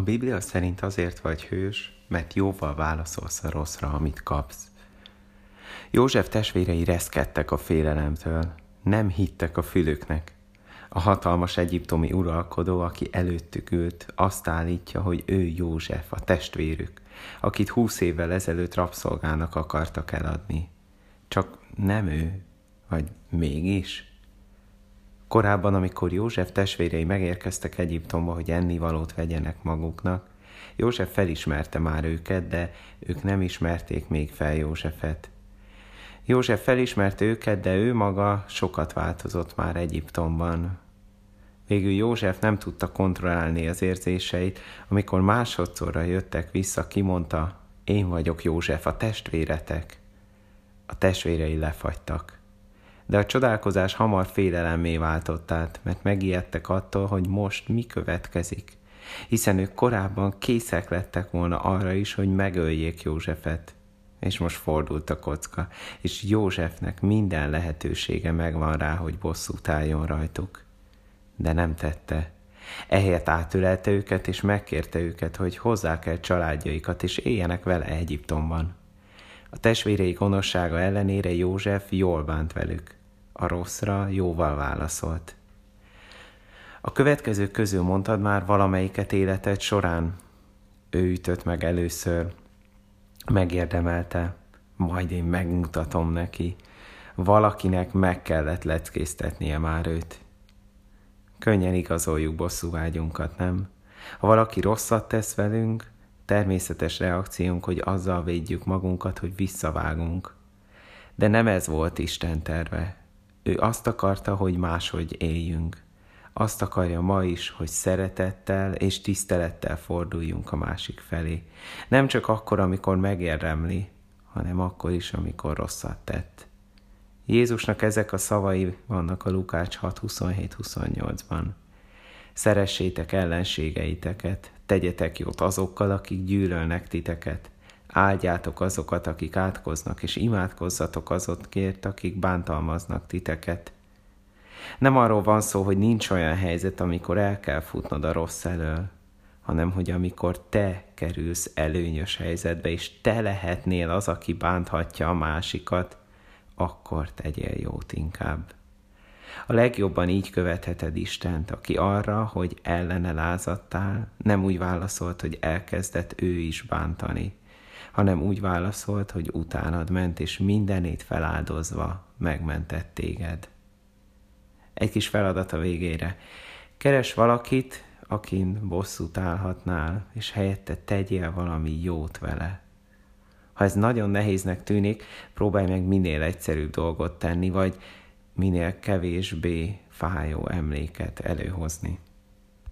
Biblia szerint azért vagy hős, mert jóval válaszolsz a rosszra, amit kapsz. József testvérei reszkedtek a félelemtől, nem hittek a fülüknek. A hatalmas egyiptomi uralkodó, aki előttük ült, azt állítja, hogy ő József, a testvérük, akit húsz évvel ezelőtt rabszolgának akartak eladni. Csak nem ő, vagy mégis? Korábban, amikor József testvérei megérkeztek Egyiptomba, hogy ennivalót vegyenek maguknak, József felismerte már őket, de ők nem ismerték még fel Józsefet. József felismerte őket, de ő maga sokat változott már Egyiptomban. Végül József nem tudta kontrollálni az érzéseit, amikor másodszorra jöttek vissza, kimondta, én vagyok József, a testvéretek. A testvérei lefagytak de a csodálkozás hamar félelemmé váltott át, mert megijedtek attól, hogy most mi következik, hiszen ők korábban készek lettek volna arra is, hogy megöljék Józsefet. És most fordult a kocka, és Józsefnek minden lehetősége megvan rá, hogy bosszút álljon rajtuk. De nem tette. Ehelyett átülelte őket, és megkérte őket, hogy hozzák el családjaikat, és éljenek vele Egyiptomban. A testvérei gonoszsága ellenére József jól bánt velük a rosszra jóval válaszolt. A következők közül mondtad már valamelyiket életed során? Ő ütött meg először, megérdemelte, majd én megmutatom neki. Valakinek meg kellett leckésztetnie már őt. Könnyen igazoljuk bosszúvágyunkat, nem? Ha valaki rosszat tesz velünk, természetes reakciónk, hogy azzal védjük magunkat, hogy visszavágunk. De nem ez volt Isten terve. Ő azt akarta, hogy máshogy éljünk. Azt akarja ma is, hogy szeretettel és tisztelettel forduljunk a másik felé. Nem csak akkor, amikor megérdemli, hanem akkor is, amikor rosszat tett. Jézusnak ezek a szavai vannak a Lukács 6.27-28-ban. Szeressétek ellenségeiteket, tegyetek jót azokkal, akik gyűlölnek titeket, áldjátok azokat, akik átkoznak, és imádkozzatok azokért, akik bántalmaznak titeket. Nem arról van szó, hogy nincs olyan helyzet, amikor el kell futnod a rossz elől, hanem hogy amikor te kerülsz előnyös helyzetbe, és te lehetnél az, aki bánthatja a másikat, akkor tegyél jót inkább. A legjobban így követheted Istent, aki arra, hogy ellene lázadtál, nem úgy válaszolt, hogy elkezdett ő is bántani, hanem úgy válaszolt, hogy utánad ment, és mindenét feláldozva megmentett téged. Egy kis feladat a végére. Keres valakit, akin bosszút állhatnál, és helyette tegyél valami jót vele. Ha ez nagyon nehéznek tűnik, próbálj meg minél egyszerűbb dolgot tenni, vagy minél kevésbé fájó emléket előhozni.